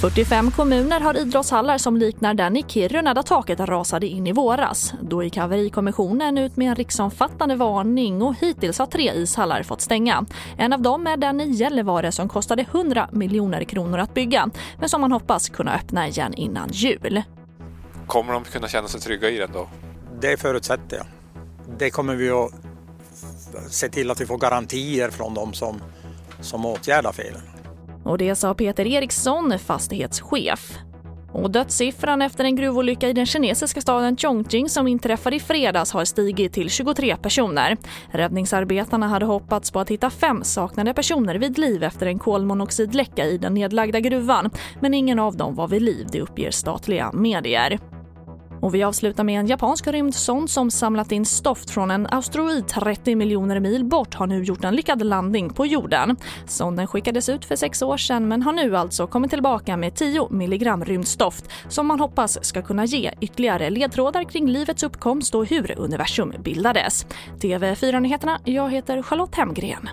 45 kommuner har idrottshallar som liknar den i Kiruna där taket rasade in i våras. Då gick haverikommissionen ut med en riksomfattande varning och hittills har tre ishallar fått stänga. En av dem är den i Gällivare som kostade 100 miljoner kronor att bygga men som man hoppas kunna öppna igen innan jul. Kommer de kunna känna sig trygga i den då? Det förutsätter jag. Det kommer vi att se till att vi får garantier från dem som, som åtgärdar felen. Och det sa Peter Eriksson, fastighetschef. Och dödssiffran efter en gruvolycka i den kinesiska staden Chongqing som inträffade i fredags har stigit till 23 personer. Räddningsarbetarna hade hoppats på att hitta fem saknade personer vid liv efter en kolmonoxidläcka i den nedlagda gruvan. Men ingen av dem var vid liv, det uppger statliga medier. Och vi avslutar med en japansk rymdsond som samlat in stoft från en asteroid 30 miljoner mil bort har nu gjort en lyckad landning på jorden. Sonden skickades ut för sex år sedan men har nu alltså kommit tillbaka med 10 milligram rymdstoft som man hoppas ska kunna ge ytterligare ledtrådar kring livets uppkomst och hur universum bildades. TV4-nyheterna, jag heter Charlotte Hemgren.